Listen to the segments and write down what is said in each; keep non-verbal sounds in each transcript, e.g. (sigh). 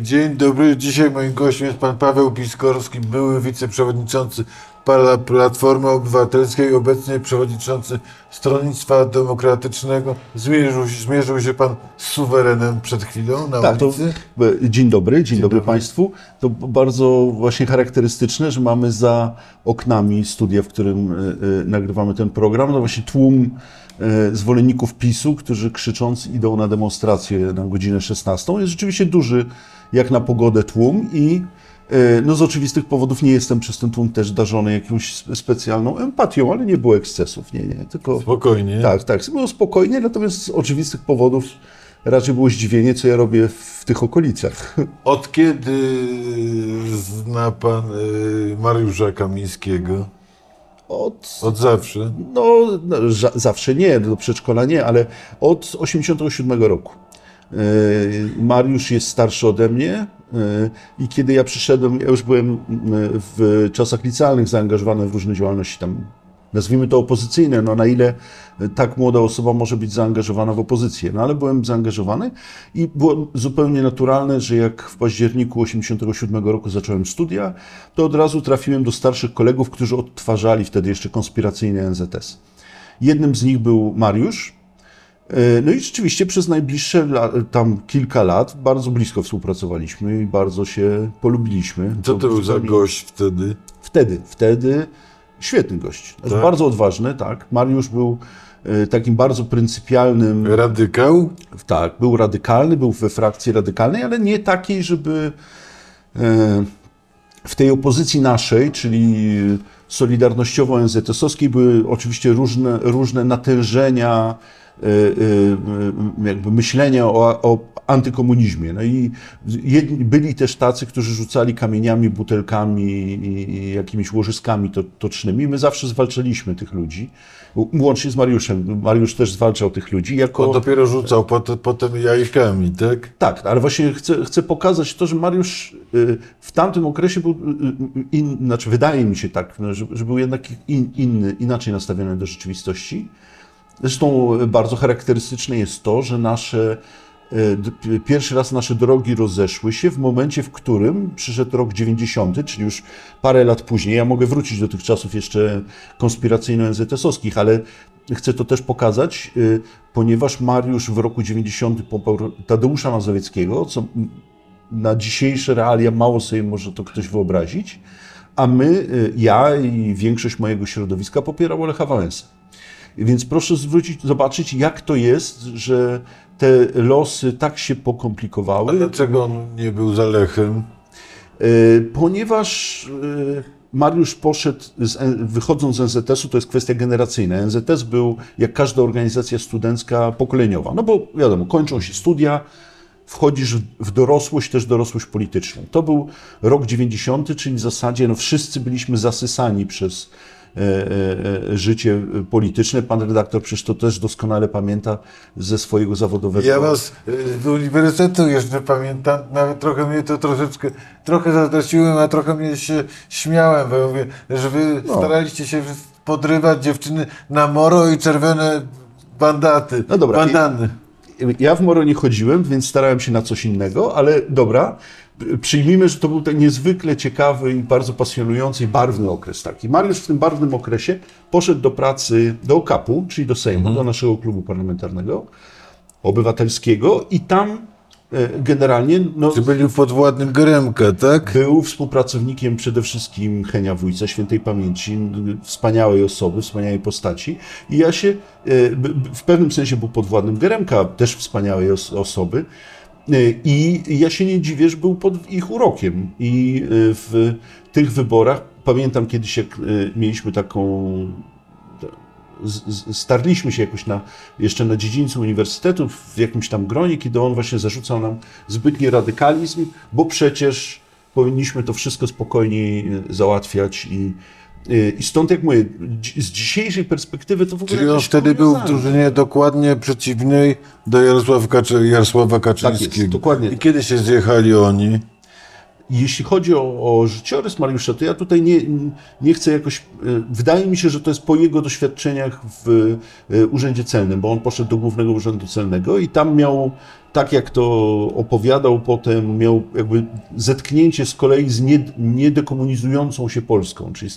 Dzień dobry. Dzisiaj moim gościem jest pan Paweł Piskorski, były wiceprzewodniczący Platformy Obywatelskiej, obecnie przewodniczący Stronnictwa Demokratycznego. Zmierzył, się- zmierzył się pan z suwerenem przed chwilą na Tak, to, ulicy. e, dzień dobry, dzień, dobry, dobry. Państwu. To bardzo właśnie charakterystyczne, że mamy za oknami studia, w którym e, e, nagrywamy ten program, no właśnie tłum e, zwolenników PiSu, którzy krzycząc idą na demonstrację na godzinę 16. Jest rzeczywiście duży, jak na pogodę, tłum i e, no z oczywistych powodów nie jestem przez ten tłum też darzony jakąś spe- specjalną empatią, ale nie było ekscesów, nie, nie, tylko... Spokojnie. Tak, tak. Było spokojnie, natomiast z oczywistych powodów raczej było zdziwienie, co ja robię w tych okolicach. (laughs) Od kiedy zna pan y, Mariusza Kamińskiego? Od, Od zawsze. no, no za, zawsze nie, do przedszkola nie, ale od 87 roku. Yy, Mariusz jest starszy ode mnie yy, i kiedy ja przyszedłem, ja już byłem yy, w czasach licealnych zaangażowany w różne działalności tam, nazwijmy to opozycyjne, no na ile tak młoda osoba może być zaangażowana w opozycję, no ale byłem zaangażowany i było zupełnie naturalne, że jak w październiku 87 roku zacząłem studia, to od razu trafiłem do starszych kolegów, którzy odtwarzali wtedy jeszcze konspiracyjny NZS. Jednym z nich był Mariusz, E, no i rzeczywiście przez najbliższe tam kilka lat bardzo blisko współpracowaliśmy i bardzo się polubiliśmy. Co to był za gość wtedy? Wtedy, wtedy świetny gość. Tak? Bardzo odważny, tak. Mariusz był e, takim bardzo pryncypialnym, Radykał? tak, był radykalny, był we frakcji radykalnej, ale nie takiej, żeby e, w tej opozycji naszej, czyli solidarnościowo-NZS-owskiej były oczywiście różne, różne natężenia e, e, jakby myślenia o, o antykomunizmie. No i jedni, byli też tacy, którzy rzucali kamieniami, butelkami i, jakimiś łożyskami to, tocznymi. My zawsze zwalczaliśmy tych ludzi, łącznie z Mariuszem. Mariusz też zwalczał tych ludzi jako... On dopiero rzucał pot, potem jajkami, tak? Tak, ale właśnie chcę, chcę pokazać to, że Mariusz y, w tamtym okresie był, y, y, in, znaczy wydaje mi się tak, no, że, że był jednak in, inny, inaczej nastawiony do rzeczywistości. Zresztą bardzo charakterystyczne jest to, że nasze d- pierwszy raz nasze drogi rozeszły się w momencie, w którym przyszedł rok 90, czyli już parę lat później. Ja mogę wrócić do tych czasów jeszcze konspiracyjno-NZS-owskich, ale chcę to też pokazać, y, ponieważ Mariusz w roku 90 poparł Tadeusza Mazowieckiego, co na dzisiejsze realia mało sobie może to ktoś wyobrazić, a my, ja i większość mojego środowiska popierało Lecha Wałęsę. Więc proszę zwrócić, zobaczyć, jak to jest, że te losy tak się A pokomplikowały. dlaczego on nie był za Lechem? Y, Ponieważ y, Mariusz poszedł, z, wychodząc z NZS-u, to jest kwestia generacyjna. NZS był, jak każda organizacja studencka, pokoleniowa. No bo wiadomo, kończą się studia, wchodzisz w- dorosłość, też dorosłość polityczną. To był rok 90, czyli w zasadzie no, wszyscy byliśmy zasysani przez e, e, e, życie polityczne. Pan redaktor przecież to też doskonale pamięta ze swojego zawodowego. Ja was z uniwersytetu jeszcze pamiętam, nawet trochę mnie to troszeczkę, trochę zazdrościłem, a trochę mnie się śmiałem, bo mówię, że wy No. staraliście się podrywać dziewczyny na moro i czerwone bandaty, No dobra, bandany. Ja w Moro nie chodziłem, więc starałem się na coś innego, ale dobra, przyjmijmy, że to był ten niezwykle ciekawy i bardzo pasjonujący i barwny okres taki. Mariusz w tym barwnym okresie poszedł do pracy do OKAP-u, czyli do Sejmu, do naszego klubu parlamentarnego, obywatelskiego i tam e, generalnie no, Czy byli podwładnym Geremka, tak? był współpracownikiem przede wszystkim Henia Wójca, świętej pamięci, wspaniałej osoby, wspaniałej postaci. I ja się, e, w pewnym sensie był podwładnym Geremka, też wspaniałej os osoby. E, I ja się nie dziwię, że był pod ich urokiem. I e, w tych wyborach, pamiętam kiedyś, jak e, mieliśmy taką starliśmy się jakoś na, jeszcze na dziedzińcu uniwersytetu, w jakimś tam gronie, kiedy on właśnie zarzucał nam zbytni radykalizm, bo przecież powinniśmy to wszystko spokojniej załatwiać i, i stąd, jak mówię, z dzisiejszej perspektywy to w ogóle Czyli on wtedy był w drużynie dokładnie przeciwnej do Jarosława, Kaczy, Jarosława Kaczyńskiego. Tak jest, dokładnie I tak. kiedy się zjechali oni? jeśli chodzi o, o życiorys Mariusza, to ja tutaj nie, nie chcę jakoś. e, Wydaje mi się, że to jest po jego doświadczeniach w e, Urzędzie Celnym, bo on poszedł do Głównego Urzędu Celnego i tam miał, tak jak to opowiadał potem, miał jakby zetknięcie z kolei z nie, niedekomunizującą się Polską, czyli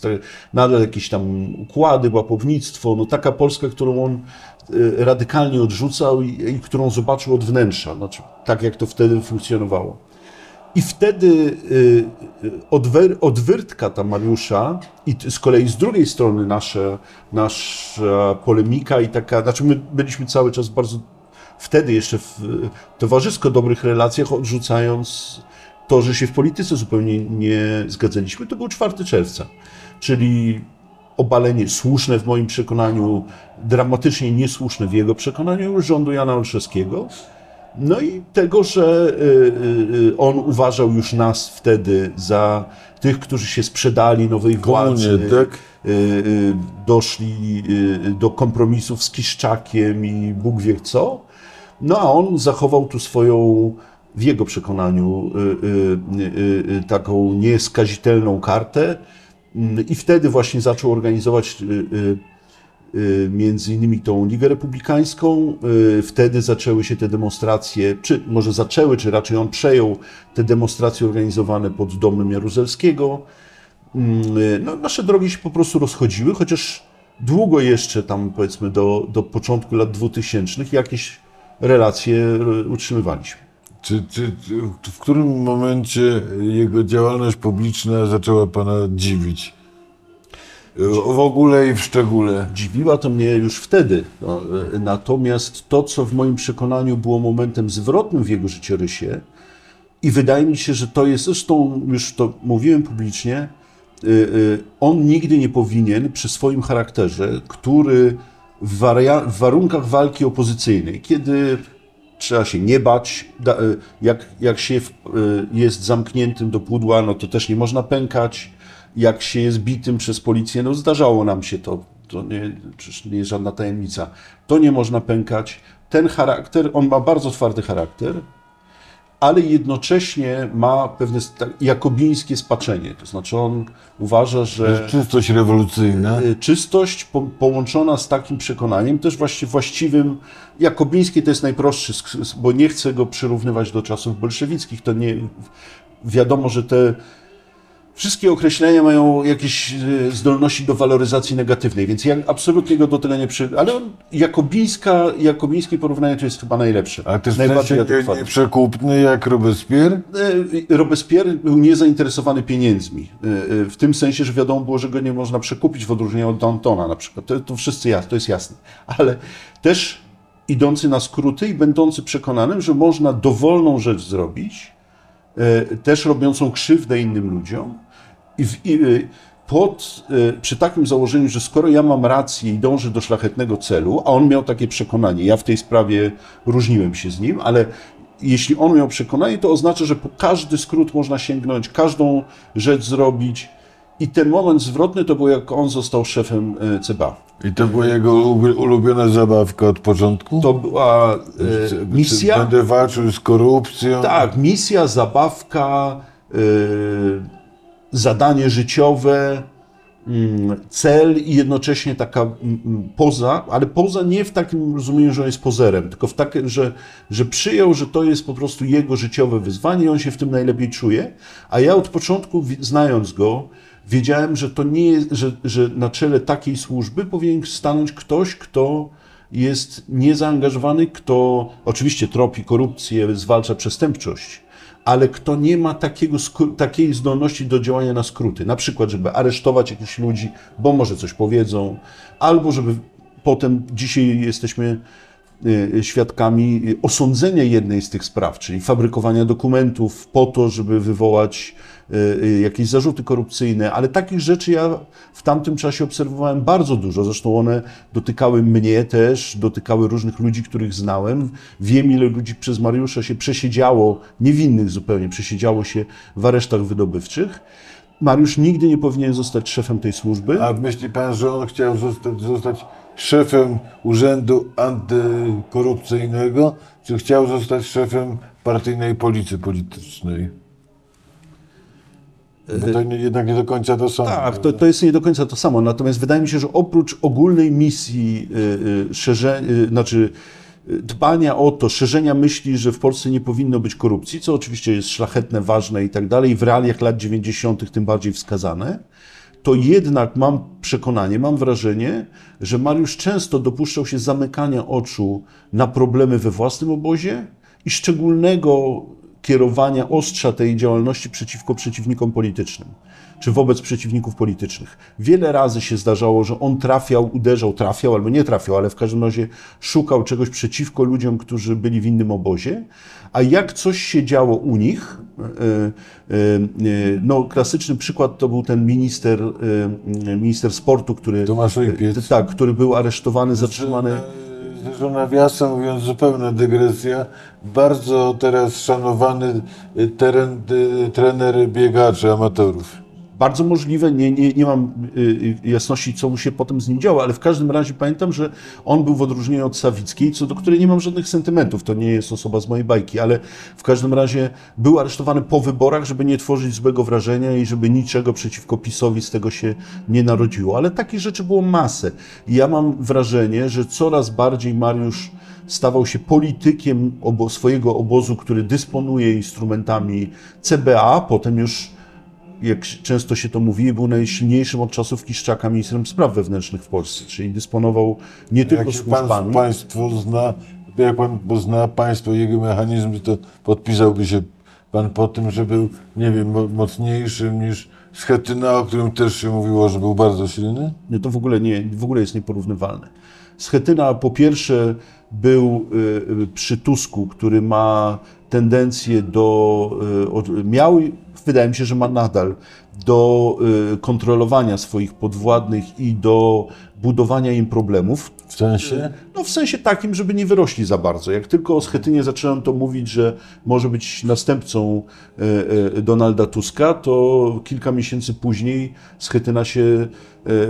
nadal jakieś tam układy, łapownictwo, no taka Polska, którą on e, radykalnie odrzucał i, i którą zobaczył od wnętrza, znaczy tak jak to wtedy funkcjonowało. I wtedy y, odwer, odwyrtka ta Mariusza i z kolei z drugiej strony nasza, nasza polemika i taka, znaczy my byliśmy cały czas bardzo wtedy jeszcze w towarzysko dobrych relacjach, odrzucając to, że się w polityce zupełnie nie zgadzaliśmy, to był 4 czerwca, czyli obalenie słuszne w moim przekonaniu, dramatycznie niesłuszne w jego przekonaniu rządu Jana Olszewskiego. No i tego, że y, y, y, on uważał już nas wtedy za tych, którzy się sprzedali nowej władzy, tak? Y, y, doszli y, do kompromisów z Kiszczakiem i Bóg wie co. No a on zachował tu swoją, w jego przekonaniu, taką nieskazitelną kartę Mm, i wtedy właśnie zaczął organizować między innymi tą Ligę Republikańską. Wtedy zaczęły się te demonstracje, czy może zaczęły, czy raczej on przejął te demonstracje organizowane pod domem Jaruzelskiego. Mm, y, No, nasze drogi się po prostu rozchodziły, chociaż długo jeszcze tam powiedzmy do, do początku lat 2000 jakieś relacje y, utrzymywaliśmy. Czy, czy, czy w którym momencie jego działalność publiczna zaczęła pana dziwić? W ogóle i w szczególe. Dziwiła to mnie już wtedy. No, natomiast to, co w moim przekonaniu było momentem zwrotnym w jego życiorysie, i wydaje mi się, że to jest, zresztą już to mówiłem publicznie, y, y, on nigdy nie powinien przy swoim charakterze, który w, w warunkach walki opozycyjnej, kiedy trzeba się nie bać, y, jak, jak się y, jest zamkniętym do pudła, no to też nie można pękać, jak się jest bitym przez policję, no zdarzało nam się to, to nie, nie jest żadna tajemnica, to nie można pękać. Ten charakter, on ma bardzo twardy charakter, ale jednocześnie ma pewne jakobińskie spaczenie. To znaczy on uważa, że Czystość rewolucyjna. y, czystość po, połączona z takim przekonaniem, też właśnie właściwym, jakobińskie to jest najprostszy, bo nie chcę go przyrównywać do czasów bolszewickich, to nie, wiadomo, że te wszystkie określenia mają jakieś y, zdolności do waloryzacji negatywnej, więc ja absolutnie go do tego nie przy... Ale on, jakobińska, jakobińskie porównanie to jest chyba najlepsze. A w najbardziej nie, adekwatne. przekupny jak Robespierre? E, Robespierre był niezainteresowany pieniędzmi. W tym sensie, że wiadomo było, że go nie można przekupić w odróżnieniu od Dantona na przykład. To, to wszyscy jasne, to jest jasne. Ale też idący na skróty i będący przekonanym, że można dowolną rzecz zrobić, też robiącą krzywdę innym ludziom. I, w, i e, pod, e, przy takim założeniu, że skoro ja mam rację i dążę do szlachetnego celu, a on miał takie przekonanie, ja w tej sprawie różniłem się z nim, ale jeśli on miał przekonanie, to oznacza, że po każdy skrót można sięgnąć, każdą rzecz zrobić. I ten moment zwrotny to był, jak on został szefem e, CBA. I to była jego ulu- ulubiona zabawka od początku? To była e, misja. Będę walczył z korupcją. Tak, misja, zabawka, y, zadanie życiowe, mm, cel i jednocześnie taka mm, mm, poza, ale poza nie w takim rozumieniu, że on jest pozerem, tylko w takim, że, że przyjął, że to jest po prostu jego życiowe wyzwanie i on się w tym najlepiej czuje. A ja od początku, znając go, wiedziałem, że to nie jest, że, że na czele takiej służby powinien stanąć ktoś, kto jest niezaangażowany, kto oczywiście tropi korupcję, zwalcza przestępczość, ale kto nie ma takiego, takiej zdolności do działania na skróty. Na przykład, żeby aresztować jakichś ludzi, bo może coś powiedzą, albo żeby potem, dzisiaj jesteśmy świadkami y, osądzenia jednej z tych spraw, czyli fabrykowania dokumentów po to, żeby wywołać y, y, jakieś zarzuty korupcyjne, ale takich rzeczy ja w tamtym czasie obserwowałem bardzo dużo. Zresztą one dotykały mnie też, dotykały różnych ludzi, których znałem. Wiem, ile ludzi przez Mariusza się przesiedziało, niewinnych zupełnie, przesiedziało się w aresztach wydobywczych. Mariusz nigdy nie powinien zostać szefem tej służby. A myśli pan, że on chciał zostać szefem Urzędu Antykorupcyjnego, czy chciał zostać szefem partyjnej policji politycznej? Bo to nie, jednak nie do końca to samo. Tak, to, to jest nie do końca to samo. Natomiast wydaje mi się, że oprócz ogólnej misji y, y, szerze, y, znaczy y, dbania o to, szerzenia myśli, że w Polsce nie powinno być korupcji, co oczywiście jest szlachetne, ważne i tak dalej, w realiach lat 90. tym bardziej wskazane, to jednak mam przekonanie, mam wrażenie, że Mariusz często dopuszczał się zamykania oczu na problemy we własnym obozie i szczególnego kierowania ostrza tej działalności przeciwko przeciwnikom politycznym, czy wobec przeciwników politycznych. Wiele razy się zdarzało, że on trafiał, uderzał, trafiał albo nie trafiał, ale w każdym razie szukał czegoś przeciwko ludziom, którzy byli w innym obozie, a jak coś się działo u nich, no klasyczny przykład to był ten minister, minister sportu, który, Tomasz Ojpiec. tak, który był aresztowany, zatrzymany. Zresztą nawiasem mówiąc, zupełna dygresja, bardzo teraz szanowany y, teren, y, trener biegaczy, amatorów. Bardzo możliwe, nie, nie, nie mam y, y, jasności, co mu się potem z nim działo, ale w każdym razie pamiętam, że on był w odróżnieniu od Sawickiej, co do której nie mam żadnych sentymentów. To nie jest osoba z mojej bajki, ale w każdym razie był aresztowany po wyborach, żeby nie tworzyć złego wrażenia i żeby niczego przeciwko PiSowi z tego się nie narodziło. Ale takich rzeczy było masę. I ja mam wrażenie, że coraz bardziej Mariusz stawał się politykiem obo swojego obozu, który dysponuje instrumentami CBA, potem już jak często się to mówi, był najsilniejszym od czasów Kiszczaka ministrem spraw wewnętrznych w Polsce, czyli dysponował nie tylko Jak się pan, służbami. państwo zna, jak pan zna państwo jego mechanizm, to podpisałby się pan po tym, że był, nie wiem, mo- mocniejszym niż Schetyna, o którym też się mówiło, że był bardzo silny? Nie, to w ogóle, nie, w ogóle jest nieporównywalne. Schetyna po pierwsze był y, y, przy Tusku, który ma tendencję do, y, miał, wydaje mi się, że ma nadal, do y, kontrolowania swoich podwładnych i do budowania im problemów. W sensie? No w sensie takim, żeby nie wyrośli za bardzo. Jak tylko o Schetynie zacząłem to mówić, że może być następcą e, e, Donalda Tuska, to kilka miesięcy później Schetyna się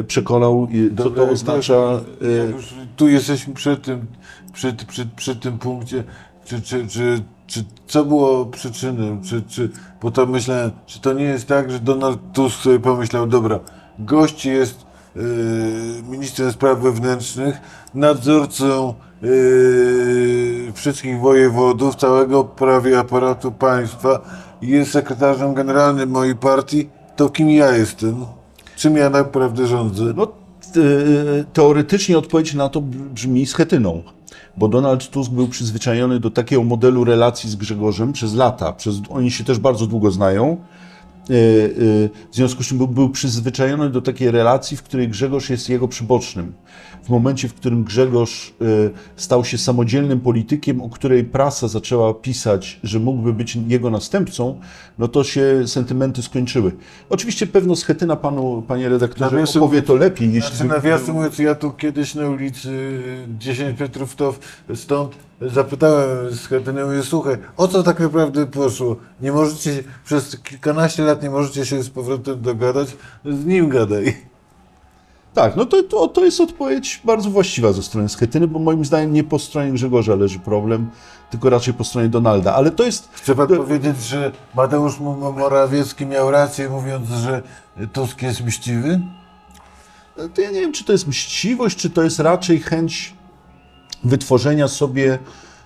przekonał, i co to oznacza... Już tu jesteśmy przy tym, przy, przy, przy tym punkcie, czy, czy, czy, czy co było przyczyną, czy, czy, bo to myślałem, czy to nie jest tak, że Donald Tusk sobie pomyślał, dobra, gość jest yy, ministrem spraw wewnętrznych, nadzorcą yy, wszystkich wojewodów, całego prawie aparatu państwa jest sekretarzem generalnym mojej partii, to kim ja jestem? Czym ja naprawdę rządzę? No, te- teoretycznie odpowiedź na to brzmi Schetyną, bo Donald Tusk był przyzwyczajony do takiego modelu relacji z Grzegorzem przez lata. Przez, oni się też bardzo długo znają. E, e, W związku z czym był, przyzwyczajony do takiej relacji, w której Grzegorz jest jego przybocznym. W momencie, w którym Grzegorz e, stał się samodzielnym politykiem, o której prasa zaczęła pisać, że mógłby być jego następcą, no to się sentymenty skończyły. Oczywiście pewno Schetyna panu, panie redaktorze, Nawiasem- opowie to lepiej, jeśli Znaczy, nawiasem mówiąc, ja tu kiedyś na ulicy y, 10 metrów to stąd zapytałem Katyny, mówię, słuchaj, o co tak naprawdę poszło? Nie możecie, przez kilkanaście lat nie możecie się z powrotem dogadać, z nim gadaj. Tak, no to, to, to jest odpowiedź bardzo właściwa ze strony Schetyny, bo moim zdaniem nie po stronie Grzegorza leży problem, tylko raczej po stronie Donalda. Ale to jest. Chce pan powiedzieć, że Mateusz Morawiecki miał rację, mówiąc, że Tusk jest mściwy? to ja nie wiem, czy to jest mściwość, czy to jest raczej chęć wytworzenia sobie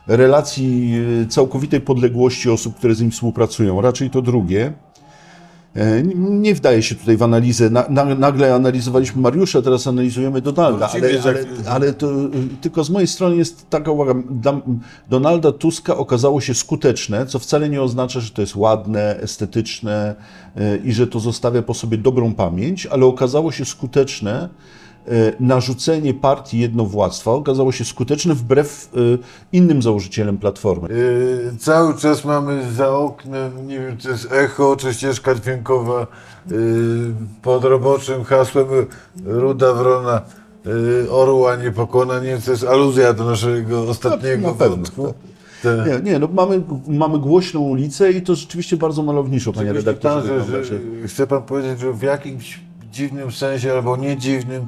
relacji e, całkowitej podległości osób, które z nim współpracują. Raczej to drugie. E, Nie wdaje się tutaj w analizę. Na, na, nagle analizowaliśmy Mariusza, teraz analizujemy Donalda, Właściwie ale, ale, ale to y, tylko z mojej strony jest taka uwaga. Donalda Tuska okazało się skuteczne, co wcale nie oznacza, że to jest ładne, estetyczne y, i że to zostawia po sobie dobrą pamięć, ale okazało się skuteczne narzucenie partii jednowładztwa, okazało się skuteczne wbrew y, innym założycielom Platformy. Yy, cały czas mamy za oknem, nie wiem, czy to jest echo, czy ścieżka dźwiękowa pod roboczym hasłem Ruda Wrona Orła nie pokona. Nie wiem, to jest aluzja do naszego ostatniego pewno, wątku. tak. Nie, nie no mamy, mamy głośną ulicę i to rzeczywiście bardzo malowniczo, panie redaktorze. pan, że, że, że- chce pan powiedzieć, że w jakimś dziwnym sensie, albo nie dziwnym,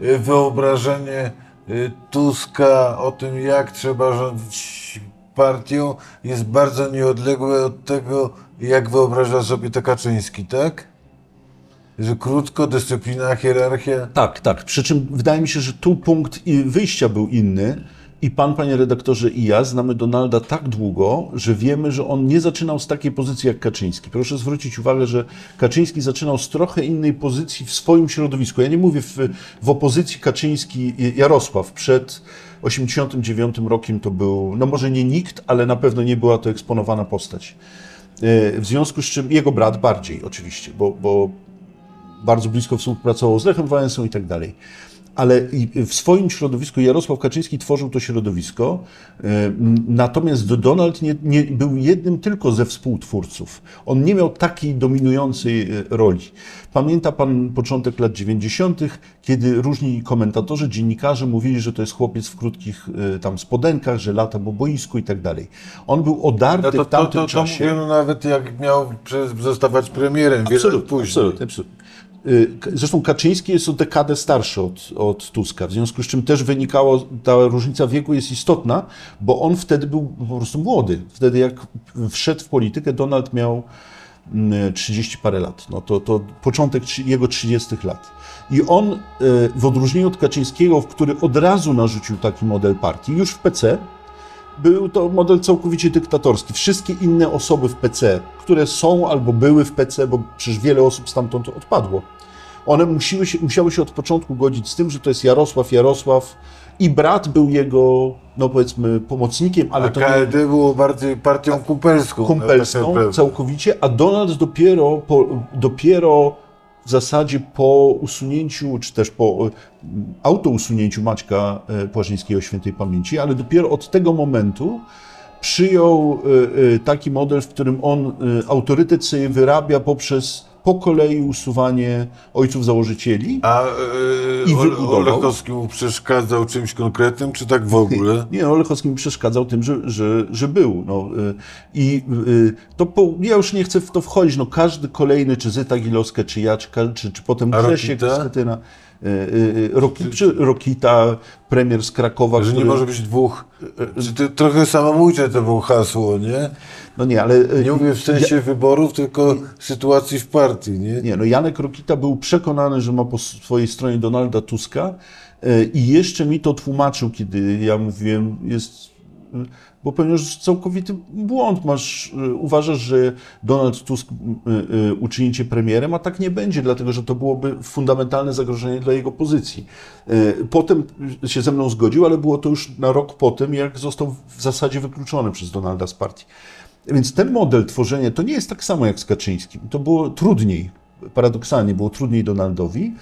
wyobrażenie yy, Tuska o tym, jak trzeba rządzić partią, jest bardzo nieodległe od tego, jak wyobraża sobie to Kaczyński, tak? Że krótko, dyscyplina, hierarchia. Tak, tak. Przy czym wydaje mi się, że tu punkt wyjścia był inny. I pan, panie redaktorze, i ja znamy Donalda tak długo, że wiemy, że on nie zaczynał z takiej pozycji jak Kaczyński. Proszę zwrócić uwagę, że Kaczyński zaczynał z trochę innej pozycji w swoim środowisku. Ja nie mówię w, w opozycji Kaczyński-Jarosław. Przed 89 rokiem to był, no może nie nikt, ale na pewno nie była to eksponowana postać. E, W związku z czym jego brat bardziej oczywiście, bo, bo bardzo blisko współpracował z Lechem Wałęsą i tak dalej. Ale w swoim środowisku Jarosław Kaczyński tworzył to środowisko, e, natomiast Donald nie, nie był jednym tylko ze współtwórców. On nie miał takiej dominującej e, roli. Pamięta pan początek lat 90., kiedy różni komentatorzy, dziennikarze mówili, że to jest chłopiec w krótkich e, tam spodenkach, że lata po boisku i tak dalej. On był odarty No to, w to, tamtym to, to czasie. mówiono nawet jak miał zostawać premierem wiele Absolutnie, później. absolutnie, absolutnie. Y, Zresztą Kaczyński jest o dekadę starszy od, od Tuska, w związku z czym też wynikało, ta różnica wieku jest istotna, bo on wtedy był po prostu młody. Wtedy jak wszedł w politykę, Donald miał mm, 30 parę lat. No to, to początek jego 30 lat. I on, y, w odróżnieniu od Kaczyńskiego, który od razu narzucił taki model partii, już w PC, był to model całkowicie dyktatorski. Wszystkie inne osoby w PC, które są albo były w PC, bo przecież wiele osób stamtąd odpadło, one musiły się, musiały się od początku godzić z tym, że to jest Jarosław, Jarosław i brat był jego, no powiedzmy, pomocnikiem, ale A to nie KRD było bardziej partią kumpelską. tak kumpelską naprawdę. całkowicie, a Donald dopiero, po, dopiero w zasadzie po usunięciu, czy też po e, autousunięciu Maćka e, Płażyńskiego świętej pamięci, ale dopiero od tego momentu przyjął e, taki model, w którym on autorytet sobie wyrabia poprzez po kolei usuwanie ojców założycieli. A I yy. Olechowski mu przeszkadzał czymś konkretnym, czy tak w ogóle? Nie, no, Lechowski mi przeszkadzał tym, że, że, że był. No, y, I y, to po, ja już nie chcę w to wchodzić. No, każdy kolejny, czy Zyta Gilowska, czy ja, czy, czy, potem Grzesiek? Schetyna, y, y, Rokita, premier z Krakowa, Że nie który- może być dwóch. Czy to trochę samobójcze to było hasło, nie? No nie, ale... y, Nie mówię w sensie wyborów, tylko sytuacji w partii, nie? Nie, no Janek Rokita był przekonany, że ma po swojej stronie Donalda Tuska i jeszcze mi to tłumaczył, kiedy ja mówiłem, jest, bo ponieważ całkowity błąd masz, e, uważasz, że Donald Tusk e, e, uczyni cię premierem, a tak nie będzie, dlatego że to byłoby fundamentalne zagrożenie dla jego pozycji. Potem się ze mną zgodził, ale było to już na rok po tym, jak został w zasadzie wykluczony przez Donalda z partii. Więc ten model tworzenia to nie jest tak samo jak z Kaczyńskim. To było trudniej, paradoksalnie było trudniej Donaldowi.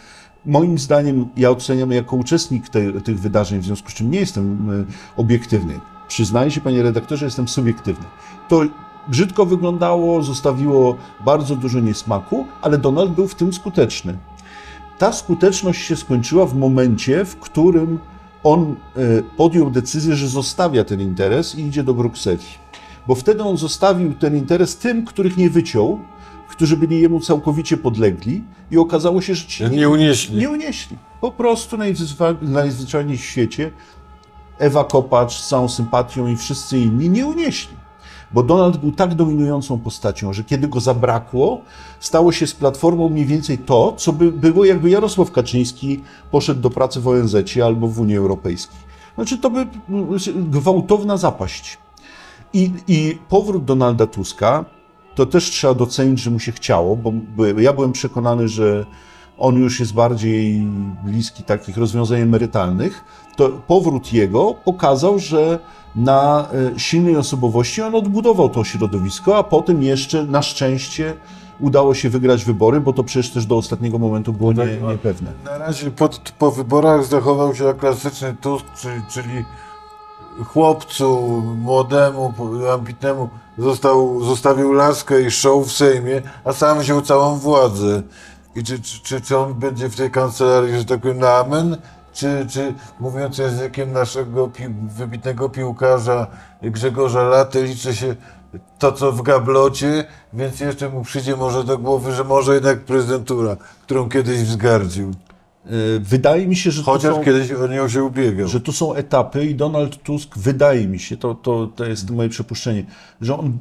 Moim zdaniem, ja oceniam jako uczestnik te, tych wydarzeń, w związku z czym nie jestem obiektywny. Przyznaję się, panie redaktorze, jestem subiektywny. To brzydko wyglądało, zostawiło bardzo dużo niesmaku, ale Donald był w tym skuteczny. Ta skuteczność się skończyła w momencie, w którym on e, podjął decyzję, że zostawia ten interes i idzie do Brukseli. Bo wtedy on zostawił ten interes tym, których nie wyciął, którzy byli jemu całkowicie podlegli i okazało się, że ci Nie unieśli. nie unieśli. Po prostu najzwyczajniej w świecie Ewa Kopacz z całą sympatią i wszyscy inni nie unieśli. Bo Donald był tak dominującą postacią, że kiedy go zabrakło, stało się z Platformą mniej więcej to, co by było, jakby Jarosław Kaczyński poszedł do pracy w ONZ albo w Unii Europejskiej. Znaczy, to by mm, gwałtowna zapaść. I, I powrót Donalda Tuska, to też trzeba docenić, że mu się chciało, bo bo ja byłem przekonany, że on już jest bardziej bliski takich rozwiązań emerytalnych, to powrót jego pokazał, że na e, silnej osobowości on odbudował to środowisko, a potem jeszcze na szczęście udało się wygrać wybory, bo to przecież też do ostatniego momentu było nie, niepewne. Na razie po, po wyborach zachował się klasyczny Tusk, czyli, czyli chłopcu młodemu, ambitnemu został, zostawił laskę i show w Sejmie, a sam wziął całą władzę. I czy, czy, czy, czy on będzie w tej kancelarii, że tak powiem, na amen? Czy, czy mówiąc językiem naszego pi wybitnego piłkarza Grzegorza Laty, liczy się to, co w gablocie, więc jeszcze mu przyjdzie może do głowy, że może jednak prezydentura, którą kiedyś wzgardził. E, Wydaje mi się, że Chociaż są... kiedyś o nią się ubiegał. że to są etapy i Donald Tusk, wydaje mi się, to, to, to jest moje przypuszczenie, że on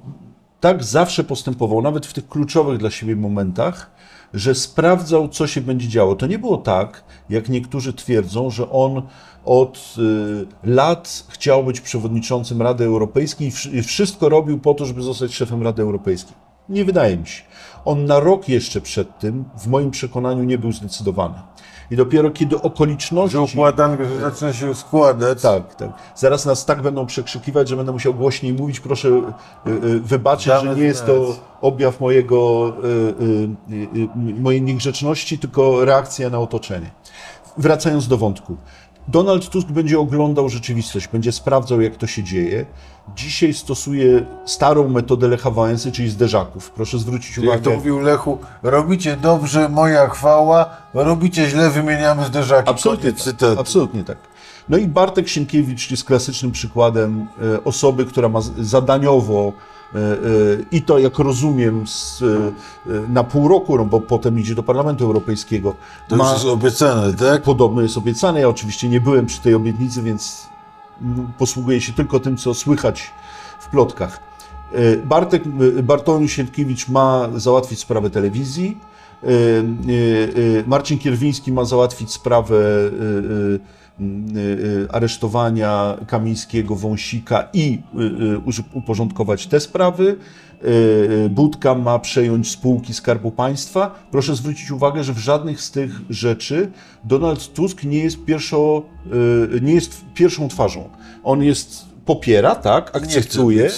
tak zawsze postępował, nawet w tych kluczowych dla siebie momentach, że sprawdzał, co się będzie działo. To nie było tak, jak niektórzy twierdzą, że on od y, lat chciał być przewodniczącym Rady Europejskiej i wsz- i wszystko robił po to, żeby zostać szefem Rady Europejskiej. Nie wydaje mi się. On na rok jeszcze przed tym, w moim przekonaniu, nie był zdecydowany. I dopiero kiedy okoliczności. Że układanka że zaczyna się składać. Tak, tak. Zaraz nas tak będą przekrzykiwać, że będę musiał głośniej mówić. Proszę y, y, wybaczyć, Damy że nie jest to objaw mojego, y, mojej niegrzeczności, tylko reakcja na otoczenie. Wracając do wątku. Donald Tusk będzie oglądał rzeczywistość, będzie sprawdzał, jak to się dzieje. Dzisiaj stosuje starą metodę Lecha Wałęsy, czyli zderzaków. Proszę zwrócić Jak to uwagę. mówił Lechu, robicie dobrze, moja chwała, robicie źle, wymieniamy zderzaki. Absolutnie Koniec tak. Absolutnie tak. No i Bartek Sienkiewicz jest klasycznym przykładem e, osoby, która ma zadaniowo i to, jak rozumiem, z, e, e, na pół roku, no bo potem idzie do Parlamentu Europejskiego. To już jest obiecane, tak? Podobno jest obiecane. Ja oczywiście nie byłem przy tej obietnicy, więc posługuję się tylko tym, co słychać w plotkach. E, Bartek, e, Bartłomiej Sienkiewicz ma załatwić sprawę telewizji. E, e, e, Marcin Kierwiński ma załatwić sprawę e, e, e, aresztowania Kamińskiego, Wąsika i uży- uporządkować te sprawy. Budka ma przejąć spółki Skarbu Państwa. Proszę zwrócić uwagę, że w żadnych z tych rzeczy Donald Tusk nie jest, pierwszo, nie jest pierwszą twarzą. On jest, popiera, tak, akceptuje.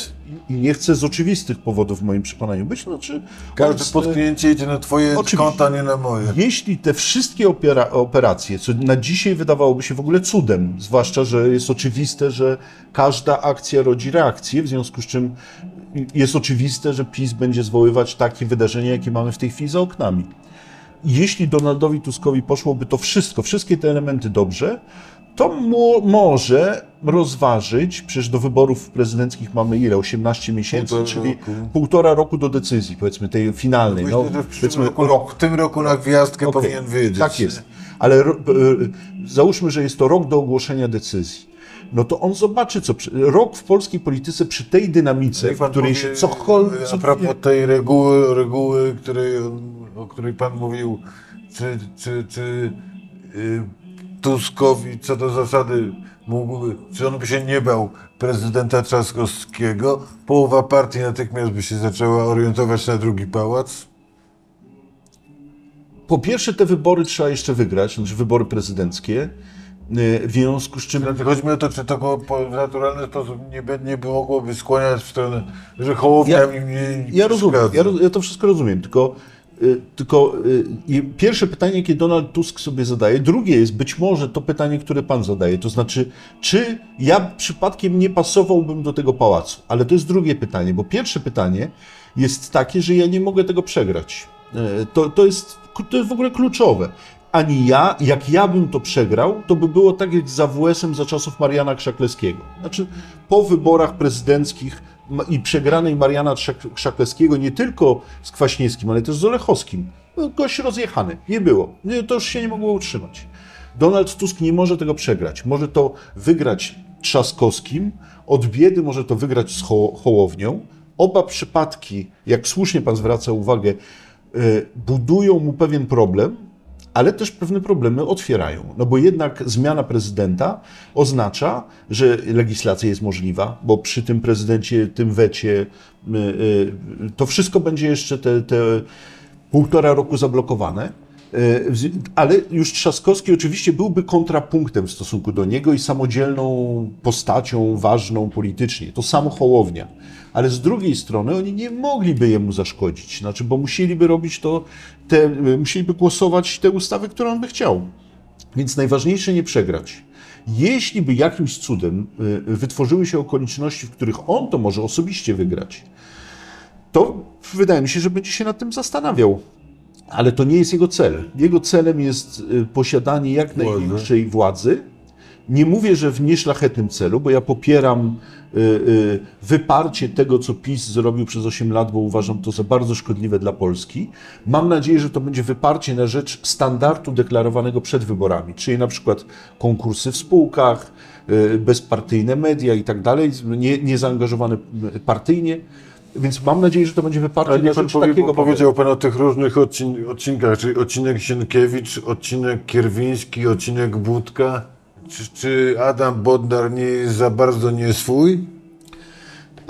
I nie chce z oczywistych powodów w moim przekonaniu być. Znaczy, Każde jest, potknięcie idzie na twoje Oczywiście. konta, nie na moje. jeśli te wszystkie opera, operacje, co na dzisiaj wydawałoby się w ogóle cudem, zwłaszcza, że jest oczywiste, że każda akcja rodzi reakcję, w związku z czym jest oczywiste, że PiS będzie zwoływać takie wydarzenia, jakie mamy w tej chwili za oknami. Jeśli Donaldowi Tuskowi poszłoby to wszystko, wszystkie te elementy dobrze, to mo może rozważyć, przecież do wyborów prezydenckich mamy ile? 18 miesięcy, Półtora czyli roku. półtora roku do decyzji, powiedzmy, tej finalnej. No, że w, powiedzmy, roku, rok, w tym roku na gwiazdkę Okej, powinien wiedzieć. Tak jest. Ale e, załóżmy, że jest to rok do ogłoszenia decyzji. No to on zobaczy, co. Rok w polskiej polityce przy tej dynamice, w której się cokolwiek. A propos tej reguły, reguły której, o której pan mówił, czy, czy, czy y, Tuskowi co do zasady mógłby, czy on by się nie bał prezydenta Trzaskowskiego, połowa partii natychmiast by się zaczęła orientować na drugi pałac. Po pierwsze, te wybory trzeba jeszcze wygrać, znaczy wybory prezydenckie. W związku z czym Znaczy, chodzi mi o to, czy to w naturalny sposób nie, nie by mogłoby skłaniać w stronę, że Hołownia Ja- mi nie Ja rozumiem, ja, ja to wszystko rozumiem, tylko, tylko y, pierwsze pytanie, jakie Donald Tusk sobie zadaje, drugie jest być może to pytanie, które pan zadaje, to znaczy, czy ja przypadkiem nie pasowałbym do tego pałacu? Ale to jest drugie pytanie, bo pierwsze pytanie jest takie, że ja nie mogę tego przegrać. Y, To, to, jest, to jest w ogóle kluczowe. Ani ja, jak ja bym to przegrał, to by było tak jak z AWS-em za czasów Mariana Krzaklewskiego. Znaczy, po wyborach prezydenckich i przegranej Mariana Krzaklewskiego nie tylko z Kwaśniewskim, ale też z Olechowskim. No, gość rozjechany. Nie było. To już się nie mogło utrzymać. Donald Tusk nie może tego przegrać. Może to wygrać Trzaskowskim, od biedy może to wygrać z Ho- Hołownią. Oba przypadki, jak słusznie pan zwraca uwagę, y, budują mu pewien problem, ale też pewne problemy otwierają. No bo jednak zmiana prezydenta oznacza, że legislacja jest możliwa, bo przy tym prezydencie, tym wecie, y, y, to wszystko będzie jeszcze te, te półtora roku zablokowane. Y, Ale już Trzaskowski oczywiście byłby kontrapunktem w stosunku do niego i samodzielną postacią ważną politycznie. To samo Hołownia. Ale z drugiej strony oni nie mogliby jemu zaszkodzić, znaczy, bo musieliby robić to, te, musieliby głosować te ustawy, które on by chciał. Więc najważniejsze nie przegrać. Jeśli by jakimś cudem y, wytworzyły się okoliczności, w których on to może osobiście wygrać, to wydaje mi się, że będzie się nad tym zastanawiał. Ale to nie jest jego cel. Jego celem jest y, posiadanie jak największej władzy. Nie mówię, że w nieszlachetnym celu, bo ja popieram wyparcie tego, co PiS zrobił przez 8 lat, bo uważam to za bardzo szkodliwe dla Polski. Mam nadzieję, że to będzie wyparcie na rzecz standardu deklarowanego przed wyborami, czyli na przykład konkursy w spółkach, y, bezpartyjne media i tak dalej, nie- niezaangażowane y, partyjnie. Więc mam nadzieję, że to będzie wyparcie na rzecz powie, takiego powiedział pan o tych różnych odcin odcinkach, czyli odcinek Sienkiewicz, odcinek Kierwiński, odcinek Budka. Czy, czy Adam Bodnar nie jest za bardzo nie swój?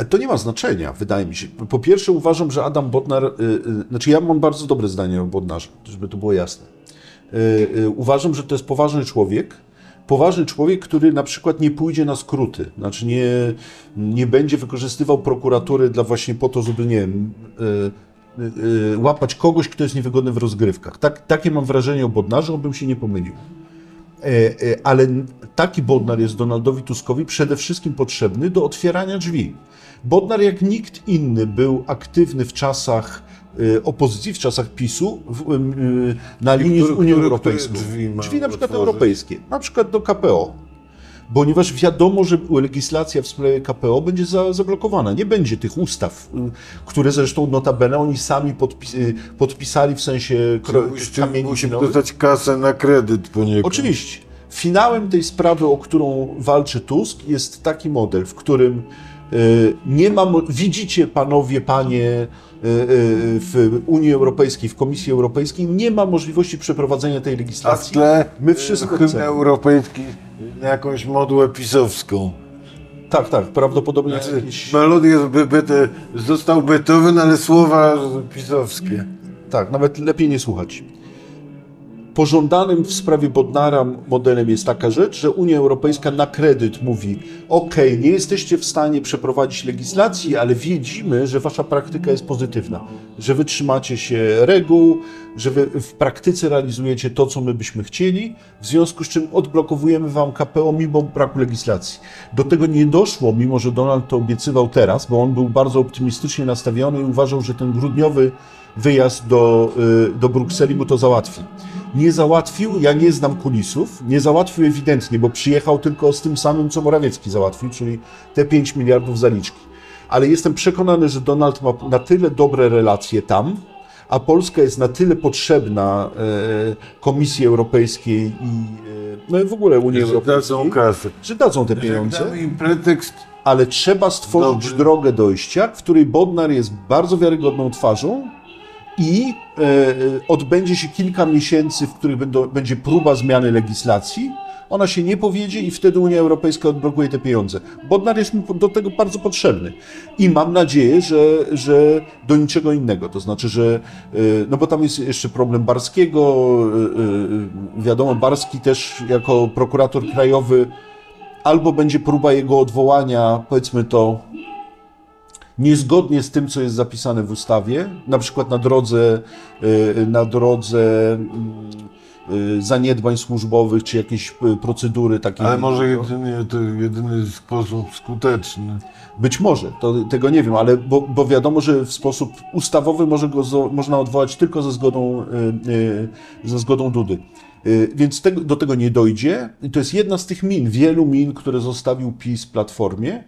To nie ma znaczenia, wydaje mi się. Po pierwsze uważam, że Adam Bodnar, y, y, znaczy ja mam bardzo dobre zdanie o Bodnarze, żeby to było jasne. Y, y, uważam, że to jest poważny człowiek, poważny człowiek, który na przykład nie pójdzie na skróty, znaczy nie, nie będzie wykorzystywał prokuratury dla właśnie po to, żeby, nie wiem, y, y, y, łapać kogoś, kto jest niewygodny w rozgrywkach. Tak, takie mam wrażenie o Bodnarze, obym się nie pomylił. E, e, ale taki Bodnar jest Donaldowi Tuskowi przede wszystkim potrzebny do otwierania drzwi. Bodnar jak nikt inny był aktywny w czasach e, opozycji, w czasach PiSu w, na linii z Unią Europejską. drzwi Drzwi na przykład otworzyć? europejskie, na przykład do KPO. Ponieważ wiadomo, że legislacja w sprawie KPO będzie za, zablokowana. Nie będzie tych ustaw, y, które zresztą notabene oni sami podpis, y, podpisali w sensie kamieni musi dostać kasę na kredyt poniekąd. Oczywiście. Finałem tej sprawy, o którą walczy Tusk, jest taki model, w którym y, nie ma, widzicie panowie, panie w Unii Europejskiej, w Komisji Europejskiej, nie ma możliwości przeprowadzenia tej A w legislacji. tle My wszystko hymn chcemy. europejski na jakąś modłę pisowską. Tak, tak, prawdopodobnie Znaczy, jakieś... melodia jest by, by te, został Beethoven, ale słowa pisowskie. Tak, nawet lepiej nie słuchać. Pożądanym w sprawie Bodnara modelem jest taka rzecz, że Unia Europejska na kredyt mówi: OK, nie jesteście w stanie przeprowadzić legislacji, ale widzimy, że wasza praktyka jest pozytywna, że wy trzymacie się reguł, że wy w praktyce realizujecie to, co my byśmy chcieli, w związku z czym odblokowujemy wam KPO mimo braku legislacji. Do tego nie doszło, mimo że Donald to obiecywał teraz, bo on był bardzo optymistycznie nastawiony i uważał, że ten grudniowy wyjazd do, y, do Brukseli mu to załatwi. Nie załatwił, ja nie znam kulisów, nie załatwił ewidentnie, bo przyjechał tylko z tym samym, co Morawiecki załatwił, czyli te 5 miliardów zaliczki. Ale jestem przekonany, że Donald ma na tyle dobre relacje tam, a Polska jest na tyle potrzebna e, Komisji Europejskiej i e, no i w ogóle Unii Że Europejskiej, dadzą kasę. że dadzą te pieniądze damy im pretekst, ale trzeba stworzyć Dobry. drogę dojścia, w której Bodnar jest bardzo wiarygodną twarzą i e, odbędzie się kilka miesięcy, w których będą, będzie próba zmiany legislacji. Ona się nie powiedzie i wtedy Unia Europejska odblokuje te pieniądze. Bodnar jest do tego bardzo potrzebny. I mam nadzieję, że, że do niczego innego. To znaczy, że e, no bo tam jest jeszcze problem Barskiego. e, Wiadomo, Barski też jako prokurator krajowy albo będzie próba jego odwołania, powiedzmy to, niezgodnie z tym, co jest zapisane w ustawie, na przykład na drodze, y, na drodze mm, y, zaniedbań służbowych, czy jakieś y, procedury takie. ale może jedynie, to jedyny sposób skuteczny. Być może, to, tego nie wiem, ale bo, bo wiadomo, że w sposób ustawowy może go, można odwołać tylko ze zgodą, ze zgodą Dudy. Więc tego, do tego nie dojdzie. I to jest jedna z tych min, wielu min, które zostawił PiS Platformie.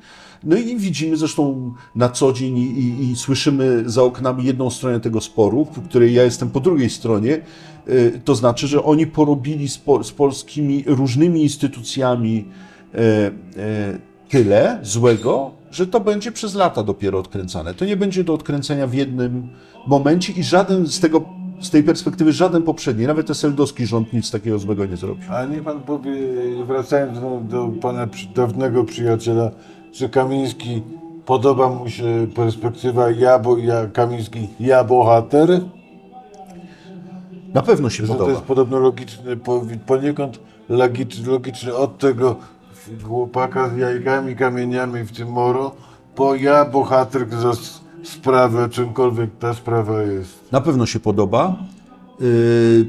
No i widzimy zresztą na co dzień i, i, i słyszymy za oknami jedną stronę tego sporu, w której ja jestem po drugiej stronie. Y, To znaczy, że oni porobili z, po, z polskimi różnymi instytucjami e, e, tyle złego, że to będzie przez lata dopiero odkręcane. To nie będzie do odkręcenia w jednym momencie i żaden z tego, z tej perspektywy, żaden poprzedni, nawet eseldowski rząd nic takiego złego nie zrobił. Ale niech pan powie, wracając do, do pana dawnego przyjaciela, że Kamiński podoba mu się perspektywa ja, bo ja Kamiński, ja bohater, Na pewno się że to podoba. jest podobno logiczny, po- poniekąd logiczny, logiczny od tego chłopaka z jajkami, kamieniami w tym moro, po ja bohater za sprawę, czymkolwiek ta sprawa jest. Na pewno się podoba. Yy,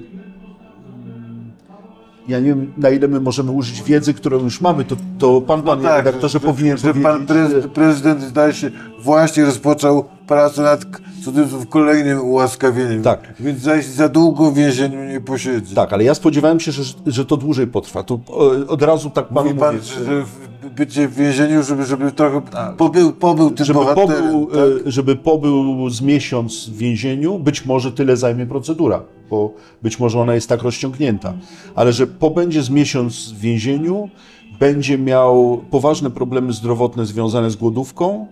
Ja nie wiem, na ile my możemy użyć wiedzy, którą już mamy, to, to pan, panie redaktorze, powinien Tak, że, że pan powiedzieć. prezydent, prezydent zdaje się właśnie rozpoczął pracę nad cudzysłów kolejnym ułaskawieniem. Tak. Więc zaś za długo w więzieniu nie posiedzi. Tak, ale ja spodziewałem się, że, że to dłużej potrwa. To e, od razu tak panu Mówi pan, mówię. że, bycie w więzieniu, żeby, żeby trochę Tak. pobył, pobył tym żeby pobył, tak? e, żeby pobył z miesiąc w więzieniu, być może tyle zajmie procedura, bo być może ona jest tak rozciągnięta, ale że pobędzie z miesiąc w więzieniu, będzie miał poważne problemy zdrowotne związane z głodówką,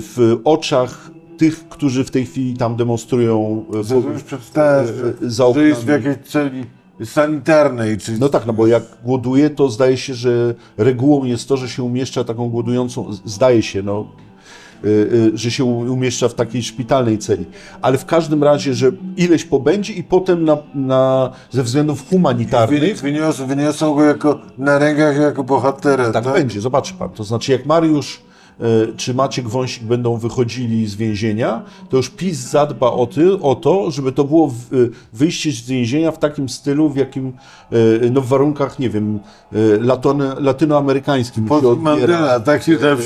w oczach tych, którzy w tej chwili tam demonstrują e, Że już przedstawiasz, e, że, za jest w oknami. jakiejś celi sanitarnej, czyli No tak, no bo jak głoduje, to zdaje się, że regułą jest to, że się umieszcza taką głodującą, zdaje się, no, że się umieszcza w takiej szpitalnej celi. Ale w każdym razie, że ileś pobędzie i potem na, na, ze względów humanitarnych wyniosą, wyniosą go jako na rękach jako bohatera. tak tak? będzie, zobaczy pan. To znaczy, jak Mariusz czy Maciek Wąsik będą wychodzili z więzienia, to już PiS zadba o, ty, o to, żeby to było y, wyjście z więzienia w takim stylu, w jakim, y, no w warunkach, nie wiem, latony, latynoamerykańskim się Pod. Mandela, tak się tam.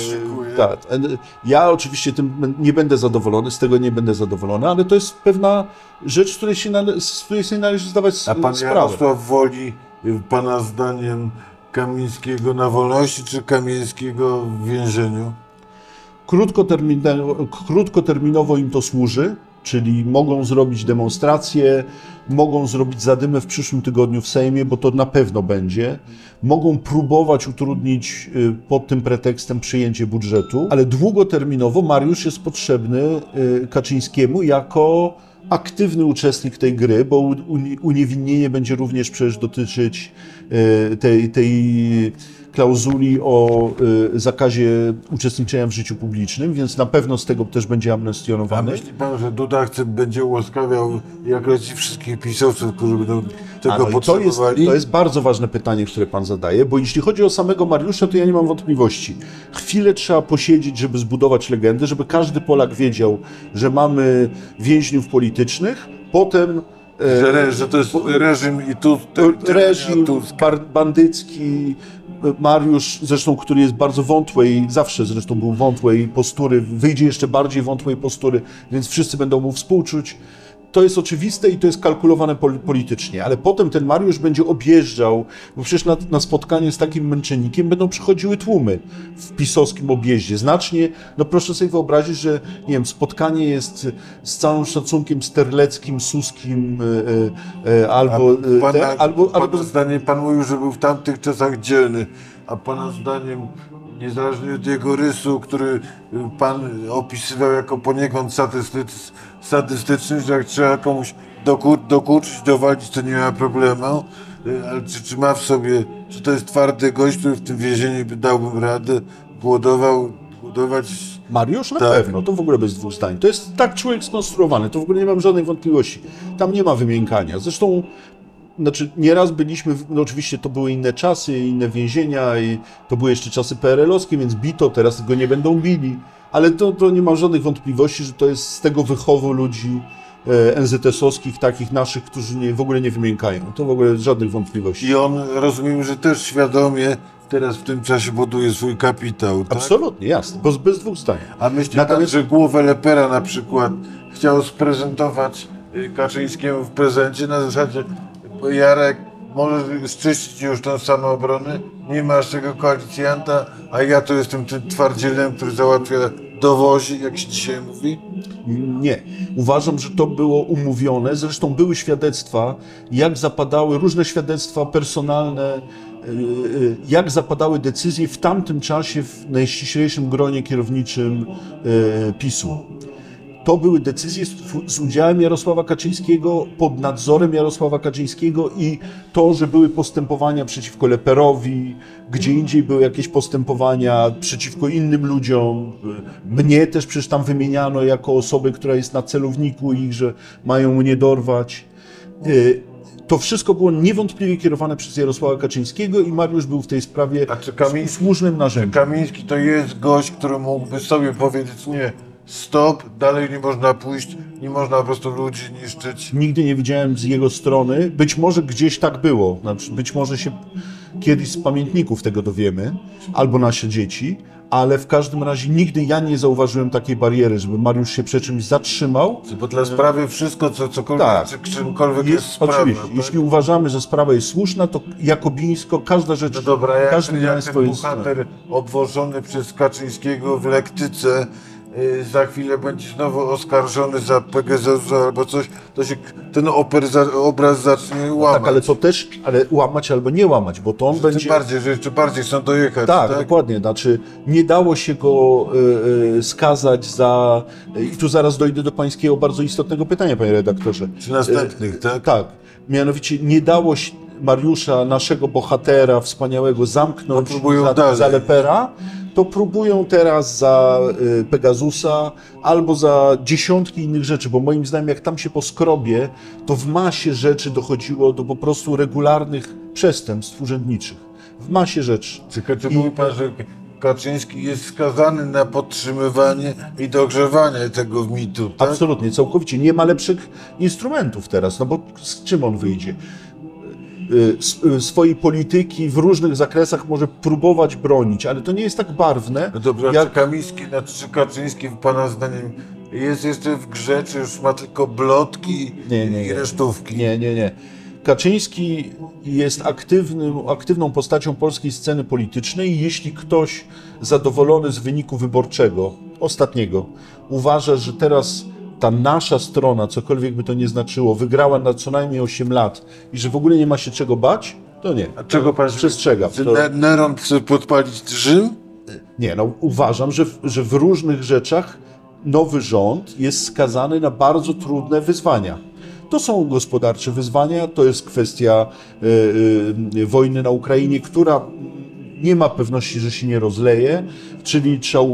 Tak. E, Ja oczywiście tym nie będę zadowolony, z tego nie będę zadowolony, ale to jest pewna rzecz, z której się, nale, z której sobie należy zdawać A pan sprawę. Jarosław woli, y, pana zdaniem, Kamińskiego na wolności, czy Kamińskiego w więzieniu? Krótkoterminowo, im to służy, czyli mogą zrobić demonstracje, mogą zrobić zadymę w przyszłym tygodniu w Sejmie, bo to na pewno będzie. Mogą próbować utrudnić y, pod tym pretekstem przyjęcie budżetu, ale długoterminowo Mariusz jest potrzebny y, Kaczyńskiemu jako aktywny uczestnik tej gry, bo uniewinnienie będzie również przecież dotyczyć y, tej, tej klauzuli o y, zakazie uczestniczenia w życiu publicznym, więc na pewno z tego też będzie A amnestionowany. myśli pan, że Duda chce, będzie ułaskawiał jak leci wszystkich pisowców, którzy będą tego A, no i to, jest, potrzebowali? to jest bardzo ważne pytanie, które pan zadaje, bo jeśli chodzi o samego Mariusza, to ja nie mam wątpliwości. Chwilę trzeba posiedzieć, żeby zbudować legendę, żeby każdy Polak wiedział, że mamy więźniów politycznych, potem e, Że, że to jest reżim i tu reżim bandycki, Mariusz, zresztą, który jest bardzo wątłej, zawsze zresztą był wątłej postury, wyjdzie jeszcze bardziej wątłej postury, więc wszyscy będą mu współczuć. To jest oczywiste i to jest kalkulowane pol- politycznie, ale potem ten Mariusz będzie objeżdżał, bo przecież na, na spotkanie z takim męczennikiem będą przychodziły tłumy w pisowskim objeździe. Znacznie, no proszę sobie wyobrazić, że nie wiem, spotkanie jest z całym szacunkiem sterleckim, suskim, e, e, e, albo, e, Pana, te, albo, pana albo zdaniem, pan mówił, że był w tamtych czasach dzielny, a pana zdaniem, niezależnie od jego rysu, który pan opisywał jako poniekąd sadystycz, sadystyczny, że jak trzeba komuś dokur, dokuczyć, dowalić, to nie ma problemu, y, ale czy, czy ma w sobie, czy to jest twardy gość, który w tym więzieniu by dałbym radę, głodował, głodować Mariusz na Tak. pewno, to w ogóle bez dwóch zdań. To jest tak człowiek skonstruowany, to w ogóle nie mam żadnej wątpliwości. Tam nie ma wymiękania. Zresztą, znaczy nieraz byliśmy, no oczywiście to były inne czasy, inne więzienia i to były jeszcze czasy PRL-owskie, więc bito, teraz go nie będą bili. Ale to, to nie mam żadnych wątpliwości, że to jest z tego wychowu ludzi e, NZS-owskich, takich naszych, którzy nie, w ogóle nie wymiękają. To w ogóle żadnych wątpliwości. i on, rozumiem, że też świadomie teraz w tym czasie buduje swój kapitał, tak? Absolutnie, jasne, bez, bez dwóch zdań. A myśli Natomiast- pan, że głowę Lepera na przykład chciał sprezentować y, Kaczyńskiemu w prezencie na zasadzie Jarek, możesz czyścić już tą samoobronę, nie masz tego koalicjanta, a ja to jestem tym twardzielem, który załatwia dowozi, jak się dzisiaj mówi. Nie. Uważam, że to było umówione. Zresztą były świadectwa, jak zapadały różne świadectwa personalne, yy, yy, jak zapadały decyzje w tamtym czasie w najściślejszym gronie kierowniczym yy, PiSu. To były decyzje z, z udziałem Jarosława Kaczyńskiego, pod nadzorem Jarosława Kaczyńskiego i to, że były postępowania przeciwko Leperowi, gdzie indziej były jakieś postępowania przeciwko innym ludziom. Mnie też przecież tam wymieniano jako osobę, która jest na celowniku ich, że mają mnie dorwać. Y, To wszystko było niewątpliwie kierowane przez Jarosława Kaczyńskiego i Mariusz był w tej sprawie A czy Kamiński- słusznym narzędziem. Kamiński to jest gość, który mógłby sobie powiedzieć nie, stop, dalej nie można pójść, nie można po prostu ludzi niszczyć. Nigdy nie widziałem z jego strony. Być może gdzieś tak było. Znaczy, Być może się kiedyś z pamiętników tego dowiemy, albo nasze dzieci, ale w każdym razie nigdy ja nie zauważyłem takiej bariery, żeby Mariusz się przy czymś zatrzymał. Bo dla sprawy wszystko, co cokolwiek, Tak. czy czymkolwiek jest, Jest, sprawne. oczywiście, tak? jeśli uważamy, że sprawa jest słuszna, to jakobińsko każda rzecz, No dobra, jak, każdy jak miał ten swoje bohater obwożony przez Kaczyńskiego w lektyce za chwilę będzie znowu oskarżony za Pegasus albo coś, to się ten oper za, obraz zacznie łamać. Tak, ale to też, ale łamać albo nie łamać, bo to on Tym będzie... bardziej, że jeszcze bardziej chcą dojechać, Tak, tak? dokładnie. Znaczy, nie dało się go y, y, skazać za. I tu zaraz dojdę do pańskiego bardzo istotnego pytania, panie redaktorze. Czy następnych, tak? Tak. Mianowicie nie dało się Mariusza, naszego bohatera wspaniałego, zamknąć No, za, za lepera. To próbują teraz za y, Pegasusa albo za dziesiątki innych rzeczy, bo moim zdaniem, jak tam się poskrobie, to w masie rzeczy dochodziło do po prostu regularnych przestępstw urzędniczych. W masie rzeczy. Czy, czy mówi pan, że Kaczyński jest skazany na podtrzymywanie i dogrzewanie tego mitu, tak? Absolutnie, całkowicie. Nie ma lepszych instrumentów teraz, no bo z czym on wyjdzie? Y, y, Swojej polityki w różnych zakresach może próbować bronić, ale to nie jest tak barwne. No dobrze, jak... czy Kamiński, znaczy czy Kaczyński pana zdaniem jest jeszcze w grze, czy już ma tylko blotki Nie, nie, i resztówki? Nie, nie, nie. Kaczyński jest aktywnym, aktywną postacią polskiej sceny politycznej jeśli ktoś zadowolony z wyniku wyborczego, ostatniego, uważa, że teraz ta nasza strona, cokolwiek by to nie znaczyło, wygrała na co najmniej 8 lat i że w ogóle nie ma się czego bać, to nie. A czego pan Przestrzegam. Czy To- Ne- Neron chce podpalić Rzym? Nie, no uważam, że w, że w różnych rzeczach nowy rząd jest skazany na bardzo trudne wyzwania. To są gospodarcze wyzwania, to jest kwestia y, y, wojny na Ukrainie, która nie ma pewności, że się nie rozleje, czyli trzeba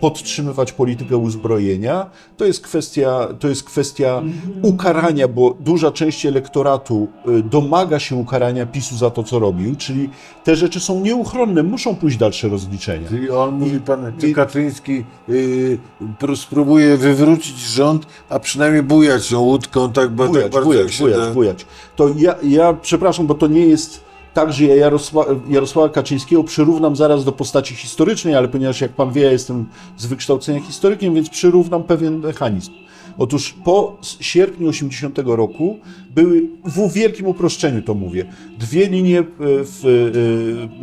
podtrzymywać politykę uzbrojenia. To jest, kwestia, to jest kwestia ukarania, bo duża część elektoratu y, domaga się ukarania PiSu za to, co robił, czyli te rzeczy są nieuchronne, muszą pójść dalsze rozliczenia. Czyli on mówi pan, i- Kaczyński yy, pró- spróbuje wywrócić rząd, a przynajmniej bujać tą łódką tak, tak Bujać, bardzo jak bujać, się bujać, bujać. To ja, ja, przepraszam, bo to nie jest tak, że ja Jarosła, Jarosława Kaczyńskiego przyrównam zaraz do postaci historycznej, ale ponieważ jak pan wie, ja jestem z wykształcenia historykiem, więc przyrównam pewien mechanizm. Otóż po sierpniu 80 roku były, w wielkim uproszczeniu to mówię, dwie linie e, w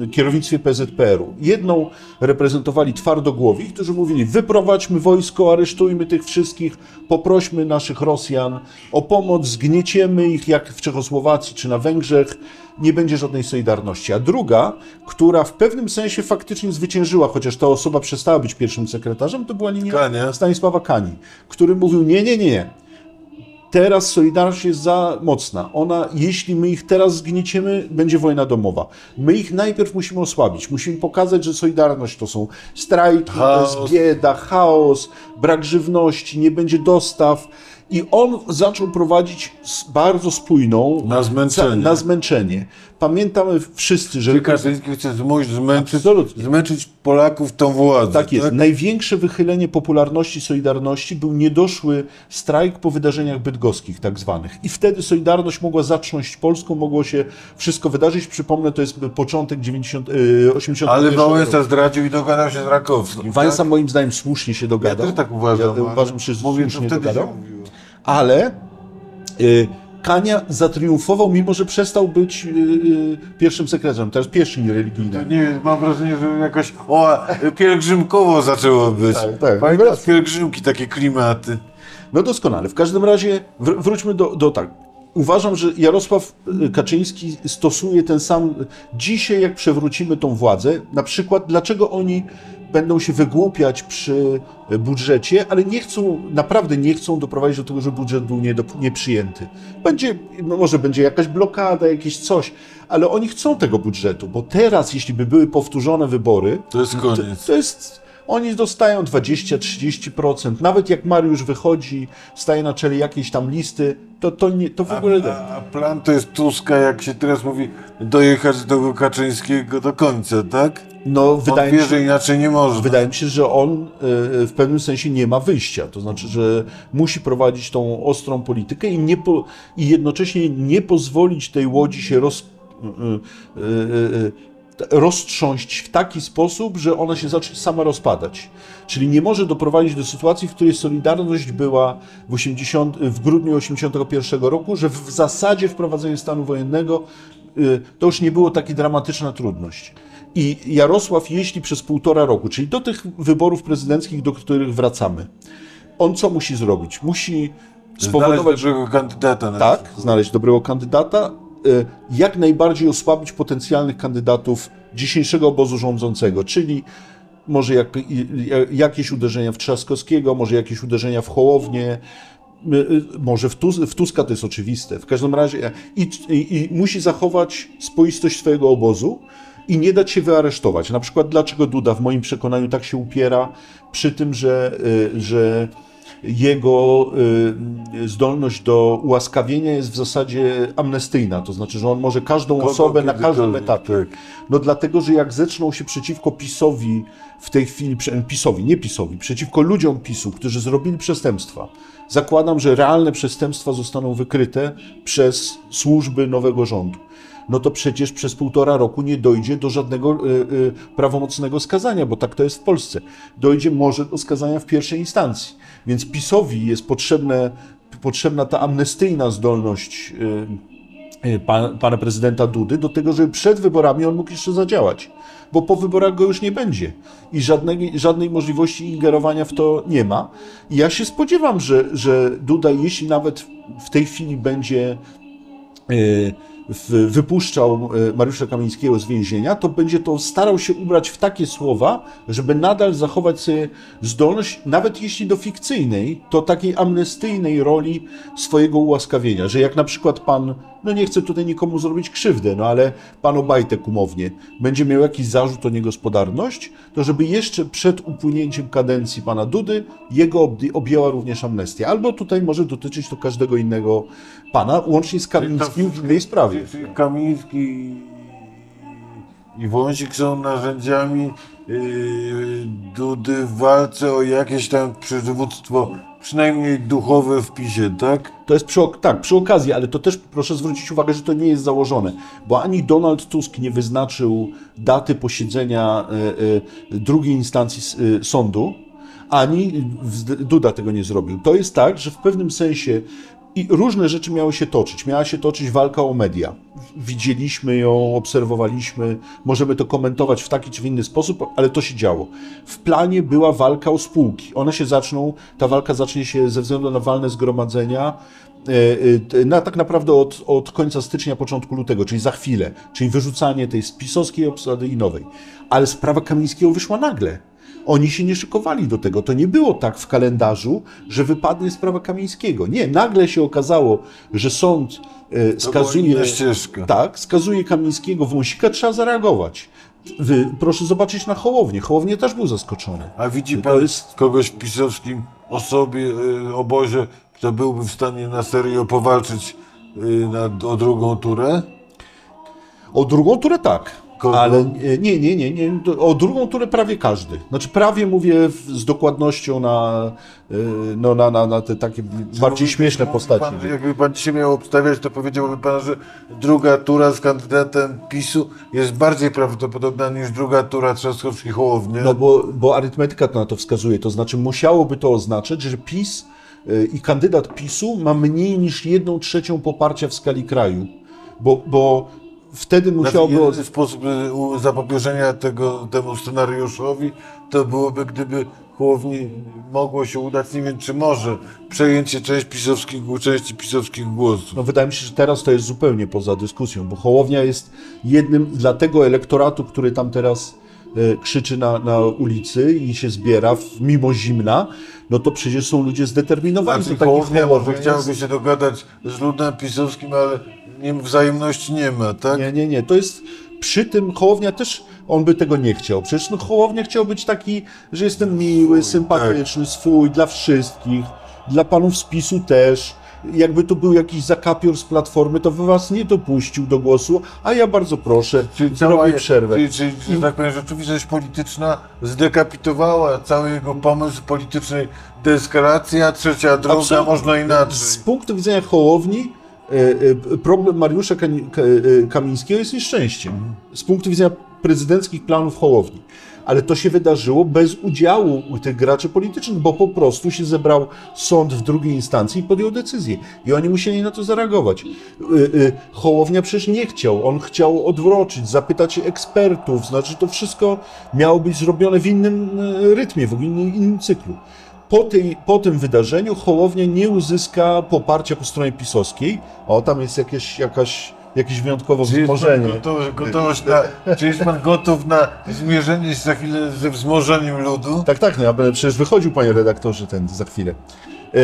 e, kierownictwie PZPR-u. Jedną reprezentowali twardogłowi, którzy mówili wyprowadźmy wojsko, aresztujmy tych wszystkich, poprośmy naszych Rosjan o pomoc, zgnieciemy ich jak w Czechosłowacji czy na Węgrzech, nie będzie żadnej solidarności. A druga, która w pewnym sensie faktycznie zwyciężyła, chociaż ta osoba przestała być pierwszym sekretarzem, to była linia Kania. Stanisława Kani, który mówił nie, nie, nie, Teraz Solidarność jest za mocna. Ona, jeśli my ich teraz zgnieciemy, będzie wojna domowa. My ich najpierw musimy osłabić. Musimy pokazać, że Solidarność to są strajki, to jest bieda, chaos, brak żywności, nie będzie dostaw. I on zaczął prowadzić bardzo spójną Na zmęczenie. na zmęczenie. Pamiętamy wszyscy, że Czy Kaczyński chce zmęczyć, Absolutnie. zmęczyć Polaków tą władzę? Tak jest. Największe wychylenie popularności Solidarności był niedoszły strajk po wydarzeniach bydgoskich, tak zwanych. I wtedy Solidarność mogła zatrząść Polską, mogło się wszystko wydarzyć. Przypomnę, to jest początek 90, y, 81 Ale. Wałęsa zdradził i dogadał się z Rakowskim. Wałęsa tak? moim zdaniem słusznie się Ja dogadał. też tak uważam. Ja uważam, że mówię, słusznie wtedy się dogadał. mówiło. Ale y, Kania zatriumfował, mimo że przestał być y, y, pierwszym sekretarzem. Teraz pierwszy religijny. Nie mam wrażenie, że jakoś o, pielgrzymkowo zaczęło być. Tak, tak. Pamiętasz pielgrzymki, takie klimaty. No doskonale. W każdym razie wr- wróćmy do, do tak. Uważam, że Jarosław Kaczyński stosuje ten sam. Dzisiaj, jak przewrócimy tą władzę, na przykład, dlaczego oni będą się wygłupiać przy y, budżecie, ale nie chcą, naprawdę nie chcą doprowadzić do tego, że budżet był nieprzyjęty. Będzie, no może będzie jakaś blokada, jakieś coś, ale oni chcą tego budżetu, bo teraz, jeśli by były powtórzone wybory, To jest koniec. to jest. Oni dostają 20-30%. Nawet jak Mariusz wychodzi, staje na czele jakiejś tam listy, to, to, nie, to w ogóle. A, a plan to jest Tuska, jak się teraz mówi, dojechać do Kaczyńskiego do końca, tak? No, wydaje wie, mi, się, że inaczej nie można. wydaje mi się, że on y, w pewnym sensie nie ma wyjścia. To znaczy, że musi prowadzić tą ostrą politykę i, nie po, i jednocześnie nie pozwolić tej łodzi się roz. t- roztrząść w taki sposób, że ona się zacznie sama rozpadać. Czyli nie może doprowadzić do sytuacji, w której Solidarność była w, 80, w grudniu 81 roku, że w zasadzie wprowadzenie stanu wojennego to już nie było taka dramatyczna trudność. I Jarosław, jeśli przez półtora roku, czyli do tych wyborów prezydenckich, do których wracamy, on co musi zrobić? Musi Znaleźć spowodować, dobrego kandydata na tak, znaleźć dobrego kandydata, jak najbardziej osłabić potencjalnych kandydatów dzisiejszego obozu rządzącego, czyli może jak, jakieś uderzenia w Trzaskowskiego, może jakieś uderzenia w Hołownię, y, y, może w, Tus, w Tuska to jest oczywiste. W każdym razie i, i, i musi zachować spoistość swojego obozu i nie dać się wyaresztować. Na przykład dlaczego Duda w moim przekonaniu tak się upiera przy tym, że, y, że jego y, zdolność do ułaskawienia jest w zasadzie amnestyjna, to znaczy, że on może każdą Kogo osobę na każdym etapie. No dlatego, że jak zaczną się przeciwko PiSowi w tej chwili, PiSowi, nie PiSowi, przeciwko ludziom PiSu, którzy zrobili przestępstwa, zakładam, że realne przestępstwa zostaną wykryte przez służby nowego rządu. No to przecież przez półtora roku nie dojdzie do żadnego y, y, prawomocnego skazania, bo tak to jest w Polsce. Dojdzie może do skazania w pierwszej instancji. Więc PiSowi jest potrzebne, potrzebna ta amnestyjna zdolność y, pan, pana prezydenta Dudy do tego, żeby przed wyborami on mógł jeszcze zadziałać. Bo po wyborach go już nie będzie i żadnej, żadnej możliwości ingerowania w to nie ma. I ja się spodziewam, że, że Duda, jeśli nawet w tej chwili będzie y, w- wypuszczał y, Mariusza Kamińskiego z więzienia, to będzie to starał się ubrać w takie słowa, żeby nadal zachować sobie zdolność, nawet jeśli do fikcyjnej, to takiej amnestyjnej roli swojego ułaskawienia, że jak na przykład pan, no nie chcę tutaj nikomu zrobić krzywdę, no ale pan Obajtek umownie będzie miał jakiś zarzut o niegospodarność, to żeby jeszcze przed upłynięciem kadencji pana Dudy jego objęła również amnestia. Albo tutaj może dotyczyć to każdego innego pana, łącznie z Kamińskim w innej sprawie. Kamiński i- Wąsik są narzędziami yy, Dudy w walce o jakieś tam przywództwo, przynajmniej duchowe w PiSie, tak? To jest przy, tak, przy okazji, ale to też proszę zwrócić uwagę, że to nie jest założone, bo ani Donald Tusk nie wyznaczył daty posiedzenia e, e, drugiej instancji e, sądu, ani Duda tego nie zrobił. To jest tak, że w pewnym sensie i różne rzeczy miały się toczyć. Miała się toczyć walka o media. Widzieliśmy ją, obserwowaliśmy, możemy to komentować w taki czy w inny sposób, ale to się działo. W planie była walka o spółki. One się zaczną, ta walka zacznie się ze względu na walne zgromadzenia e, e, na, tak naprawdę od, od końca stycznia, początku lutego, czyli za chwilę, czyli wyrzucanie tej spisowskiej obsady i nowej. Ale sprawa Kamińskiego wyszła nagle. Oni się nie szykowali do tego. To nie było tak w kalendarzu, że wypadnie sprawa Kamińskiego. Nie, nagle się okazało, że sąd e, skazuje. Tak, skazuje Kamińskiego, Wąsika, trzeba zareagować. Wy, proszę zobaczyć na Hołownię. Hołownie też był zaskoczony. A widzi To pan jest- kogoś w pisowskim osobie, yy, obozie, kto byłby w stanie na serio powalczyć yy, na, o drugą turę? O drugą turę tak. Kogo? Ale e, nie, nie, nie, nie. O drugą turę prawie każdy. Znaczy prawie mówię w, z dokładnością na, e, no, na, na, na te takie bardziej śmieszne Mówi postaci. Pan, jakby pan dzisiaj miał obstawiać, to powiedziałby pan, że druga tura z kandydatem PiSu jest bardziej prawdopodobna niż druga tura Trzaskowski-Hołownia. No bo, bo arytmetyka to na to wskazuje. To znaczy musiałoby to oznaczać, że PiS y, i kandydat PiSu ma mniej niż jedną trzecią poparcia w skali kraju. Bo, bo wtedy musiałoby... Znaczy, Jedyny sposób u- zapobieżenia tego, temu scenariuszowi to byłoby, gdyby Hołowni mogło się udać, nie wiem czy może, przejęcie część pisowskich, części pisowskich głosów. No wydaje mi się, że teraz to jest zupełnie poza dyskusją, bo Hołownia jest jednym dla tego elektoratu, który tam teraz e, krzyczy na, na ulicy i się zbiera w, mimo zimna, no to przecież są ludzie zdeterminowani. Znaczy, Hołownia może chciałby się dogadać z ludem pisowskim, ale nie, wzajemności nie ma, tak? Nie, nie, nie. To jest przy tym Hołownia też, on by tego nie chciał. Przecież no, Hołownia chciał być taki, że jestem miły, sympatyczny, swój, dla wszystkich, dla panów z PiSu też. Jakby to był jakiś zakapior z Platformy, to by was nie dopuścił do głosu, a ja bardzo proszę, Czyli zrobię przerwę. czyli, czyli, że tak powiem, rzeczywistość polityczna zdekapitowała cały jego pomysł politycznej deeskalacji, a trzecia droga Absolutnie. można inaczej. Z punktu widzenia Hołowni, problem Mariusza Kani- Ka- e, Kamińskiego jest nieszczęściem z punktu widzenia prezydenckich planów Hołowni. Ale to się wydarzyło bez udziału tych graczy politycznych, bo po prostu się zebrał sąd w drugiej instancji i podjął decyzję. I oni musieli na to zareagować. Hołownia przecież nie chciał. On chciał odwroczyć, zapytać ekspertów. Znaczy to wszystko miało być zrobione w innym rytmie, w innym, innym cyklu. Po, tej, po tym wydarzeniu Hołownia nie uzyska poparcia po stronie pisowskiej. O, tam jest jakieś, jakaś, jakieś wyjątkowe Czy wzmożenie. gotowy, gotowość na, czy jest pan gotów na zmierzenie się za chwilę ze wzmożeniem ludu? Tak, tak, no ja będę przecież wychodził, panie redaktorze, ten za chwilę. E,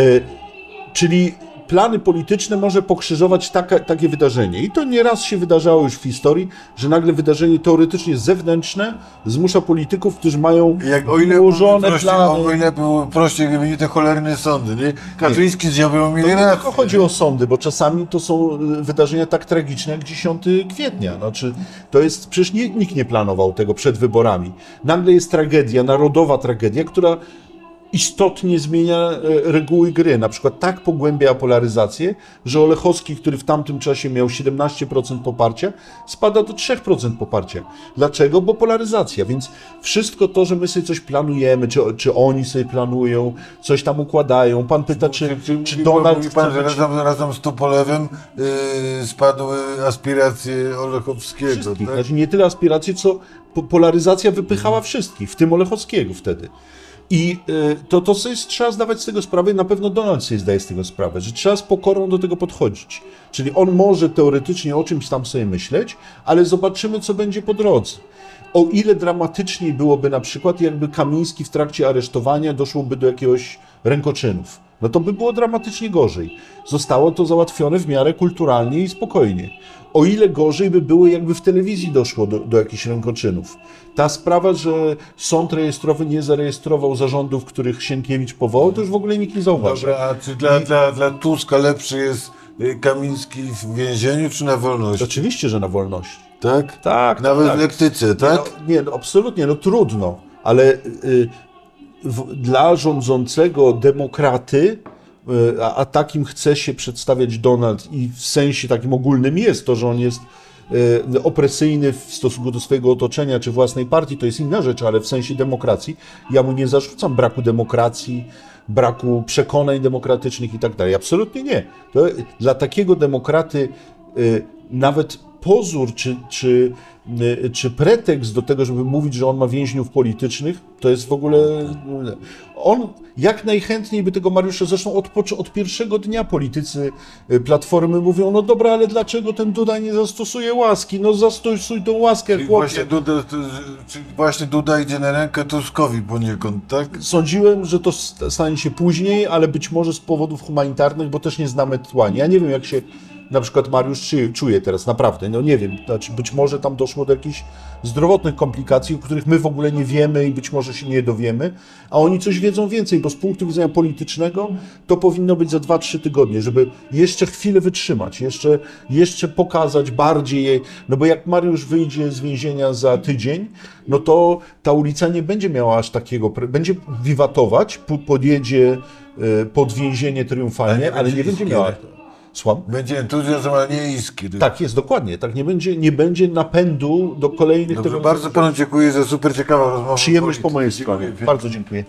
czyli plany polityczne może pokrzyżować taka, takie wydarzenie. I to nieraz się wydarzało już w historii, że nagle wydarzenie teoretycznie zewnętrzne zmusza polityków, którzy mają Jak o ile ułożone prościej, plany. o ile było prościej, gdyby nie te cholerne sądy, nie? Kaczyński z Diabełem mieli To nie tylko chodzi o sądy, bo czasami to są y, wydarzenia tak tragiczne jak 10 kwietnia. Znaczy, to jest, przecież nikt nie planował tego przed wyborami. Nagle jest tragedia, narodowa tragedia, która istotnie zmienia e, reguły gry. Na przykład tak pogłębia polaryzację, że Olechowski, który w tamtym czasie miał 17% poparcia, spada do 3% poparcia. Dlaczego? Bo polaryzacja. Więc wszystko to, że my sobie coś planujemy, czy, czy oni sobie planują, coś tam układają. Pan pyta, czy, Czy, czy mówi, Donald mówi pan, że razem, razem z Tupolewem yy, spadły aspiracje Olechowskiego, wszystkich. tak? Znaczy nie tyle aspiracje, co po- polaryzacja wypychała wszystkich, w tym Olechowskiego wtedy. I y, to, to sobie trzeba zdawać z tego sprawę i na pewno Donald sobie zdaje z tego sprawę, że trzeba z pokorą do tego podchodzić. Czyli on może teoretycznie o czymś tam sobie myśleć, ale zobaczymy, co będzie po drodze. O ile dramatyczniej byłoby na przykład, jakby Kamiński w trakcie aresztowania doszłoby do jakiegoś rękoczynów. No to by było dramatycznie gorzej. Zostało to załatwione w miarę kulturalnie i spokojnie. O ile gorzej by było, jakby w telewizji doszło do, do jakichś rękoczynów. Ta sprawa, że sąd rejestrowy nie zarejestrował zarządów, których Sienkiewicz powołał, to już w ogóle nikt nie zauważył. Dobra, a czy dla, dla, dla Tuska lepszy jest y, Kamiński w więzieniu, czy na wolności? Oczywiście, że na wolności. Tak? Tak, Nawet tak. w lektyce, tak? No, nie, no, absolutnie, no trudno, ale y, w, dla rządzącego demokraty, y, a, a takim chce się przedstawiać Donald i w sensie takim ogólnym jest to, że on jest opresyjny w stosunku do swojego otoczenia czy własnej partii, to jest inna rzecz, ale w sensie demokracji, ja mu nie zarzucam braku demokracji, braku przekonań demokratycznych i tak dalej. Absolutnie nie. To, dla takiego demokraty y, nawet pozór czy, czy, y, czy pretekst do tego, żeby mówić, że on ma więźniów politycznych, to jest w ogóle. On jak najchętniej by tego Mariusza, zresztą od, od pierwszego dnia politycy y, Platformy mówią: no dobra, ale dlaczego ten Duda nie zastosuje łaski? No zastosuj tą łaskę, Czyli chłopie. właśnie, Duda, to- czyli właśnie Duda idzie na rękę Tuskowi poniekąd, tak? Sądziłem, że to st- stanie się później, ale być może z powodów humanitarnych, bo też nie znamy tła. Ja nie wiem, jak się na przykład Mariusz czuje teraz, naprawdę. No nie wiem, znaczy być może tam doszło do jakichś zdrowotnych komplikacji, o których my w ogóle nie wiemy i być może się nie dowiemy, a oni coś wiedzą więcej, bo z punktu widzenia politycznego to powinno być za 2-3 tygodnie, żeby jeszcze chwilę wytrzymać, jeszcze, jeszcze pokazać bardziej jej, no bo jak Mariusz wyjdzie z więzienia za tydzień, no to ta ulica nie będzie miała aż takiego, będzie wiwatować, podjedzie y, pod więzienie triumfalnie, ale nie będzie miała... Słucham? Będzie entuzjazm, ale nie iskry. Tak, jest dokładnie. Tak, nie będzie, nie będzie napędu do kolejnych Dobrze, tego. bardzo panu dziękuję za super ciekawą rozmowę. Przyjemność po mojej stronie. Bardzo dziękuję.